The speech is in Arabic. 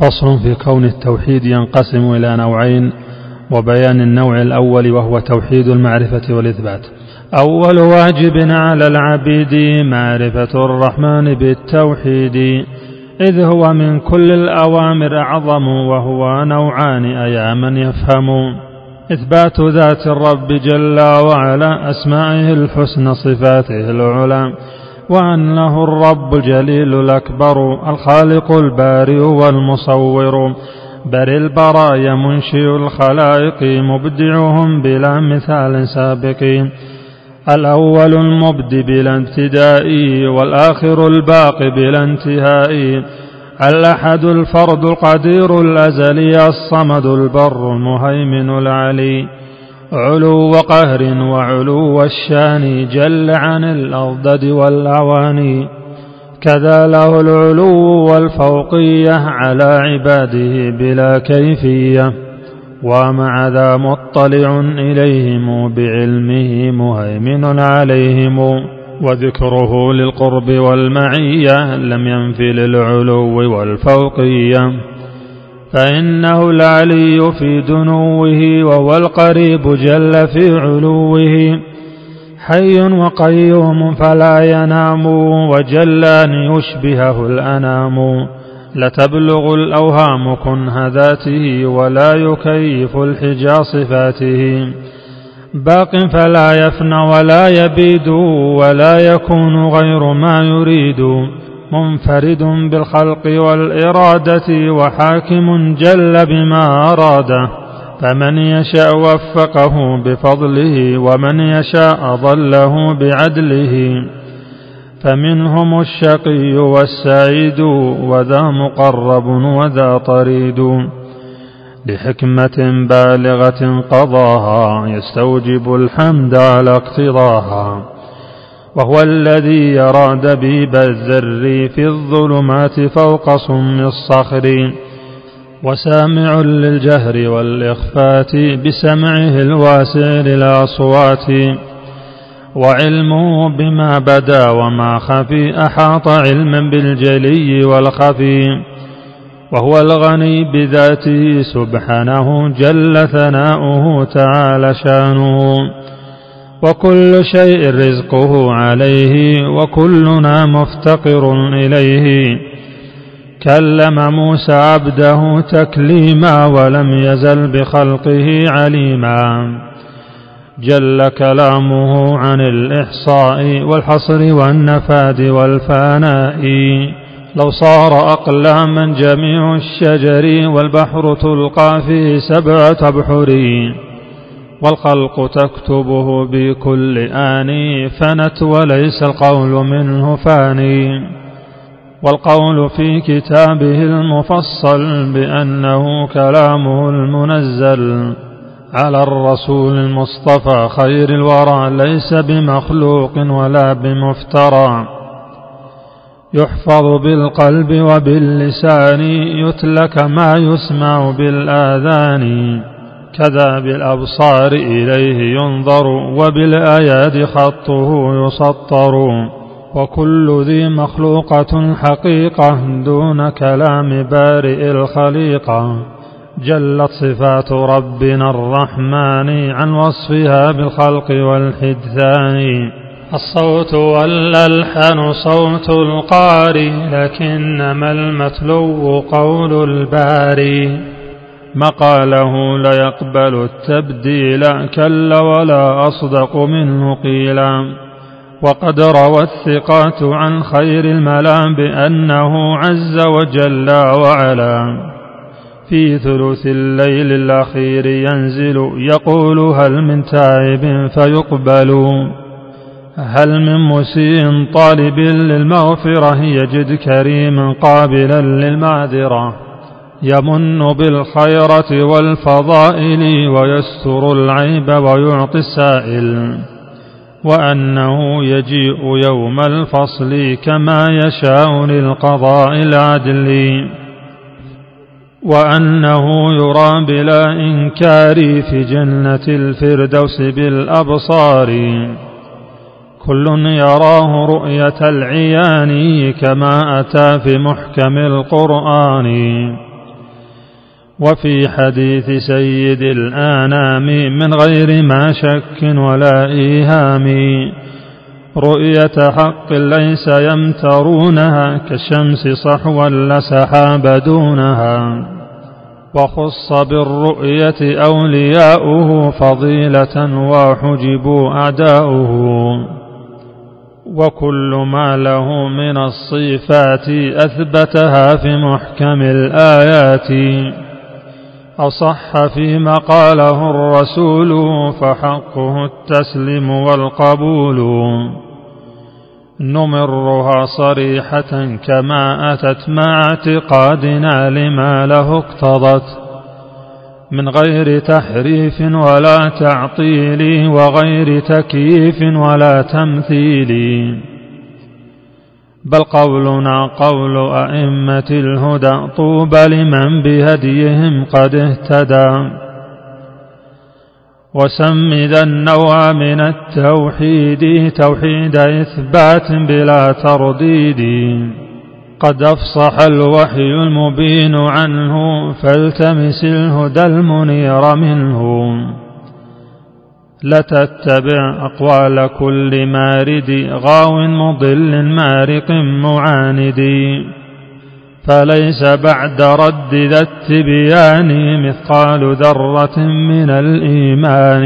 فصل في كون التوحيد ينقسم إلى نوعين وبيان النوع الأول وهو توحيد المعرفة والإثبات. أول واجب على العبيد معرفة الرحمن بالتوحيد إذ هو من كل الأوامر أعظم وهو نوعان أيا من يفهم. إثبات ذات الرب جل وعلا أسمائه الحسنى صفاته العلى. وأنه الرب الجليل الأكبر الخالق البارئ والمصور. بر البرايا منشئ الخلائق مبدعهم بلا مثال سابق. الأول المبد بلا ابتداء والآخر الباقي بلا انتهاء. الأحد الفرد القدير الأزلي الصمد البر المهيمن العلي. علو قهر وعلو الشان جل عن الأضداد والأواني. كذا له العلو والفوقية على عباده بلا كيفية. ومع ذا مطلع إليهم بعلمه مهيمن عليهم. وذكره للقرب والمعية لم ينف للعلو والفوقية. فإنه العلي في دنوه وهو القريب جل في علوه. حي وقيوم فلا ينام وجل أن يشبهه الأنام. لتبلغ الأوهام كنه ذاته ولا يكيف الحجى صفاته باق فلا يفنى ولا يبيد ولا يكون غير ما يريد. منفرد بالخلق والإرادة وحاكم جل بما أراده فمن يشاء وفقه بفضله ومن يشاء ضله بعدله. فمنهم الشقي والسعيد وذا مقرب وذا طريد. لحكمة بالغة قضاها يستوجب الحمد على اقتضاها. وهو الذي يرى دبيب الذر في الظلمات فوق صم الصخر. وسامع للجهر والإخفات بسمعه الواسع للأصوات. وعلمه بما بدا وما خفي أحاط علما بالجلي والخفي. وهو الغني بذاته سبحانه جل ثناؤه تعالى شانه. وكل شيء رزقه عليه وكلنا مفتقر إليه. كلم موسى عبده تكليما ولم يزل بخلقه عليما. جل كلامه عن الإحصاء والحصر والنفاد والفاناء لو صار أقلاما جميع الشجر والبحر تلقى فيه سبعة أبحر. والخلق تكتبه بكل آن فنت وليس القول منه فاني والقول في كتابه المفصل بأنه كلامه المنزل على الرسول المصطفى خير الورى ليس بمخلوق ولا بمفترى يحفظ بالقلب وباللسان يتلى كما يسمع بالآذان كذا بالأبصار إليه ينظر وبالآيات خطه يسطر وكل ذي مخلوقة حقيقة دون كلام بارئ الخليقة جلت صفات ربنا الرحمن عن وصفها بالخلق والحدثان الصوت والألحن صوت القاري لكنما المتلو قول الباري مقاله ليقبل التبديل كلا ولا أصدق منه قيلا. وقد روى الثقات عن خير الملا بأنه عز وجل وعلا. في ثلث الليل الأخير ينزل يقول هل من تائب فيقبل. هل من مسيء طالب للمغفرة يجد كريما قابلا للمعذرة. يمن بالخيرة والفضائل ويستر العيب ويعطي السائل وأنه يجيء يوم الفصل كما يشاء للقضاء العدل وأنه يرى بلا إنكار في جنة الفردوس بالأبصار. كل يراه رؤية العيان كما أتى في محكم القرآن. وفي حديث سيد الآنام من غير ما شك ولا إيهام. رؤية حق ليس يمترونها كالشمس صحوا لسحاب دونها. وخص بالرؤية أولياؤه فضيلة وحجبوا أعداؤه. وكل ما له من الصفات أثبتها في محكم الآيات. أصح فيما قاله الرسول فحقه التسليم والقبول. نمرها صريحة كما أتت مع اعتقادنا لما له اقتضت. من غير تحريف ولا تعطيل وغير تكييف ولا تمثيل. بل قولنا قول أئمة الهدى طوبى لمن بهديهم قد اهتدى. وسم ذا النوع من التوحيد توحيد إثبات بلا ترديد. قد أفصح الوحي المبين عنه فالتمس الهدى المنير منه. لتتبع أقوال كل مارد غاو مضل مارق معاند. فليس بعد رد ذا التبيان مثقال ذرة من الإيمان.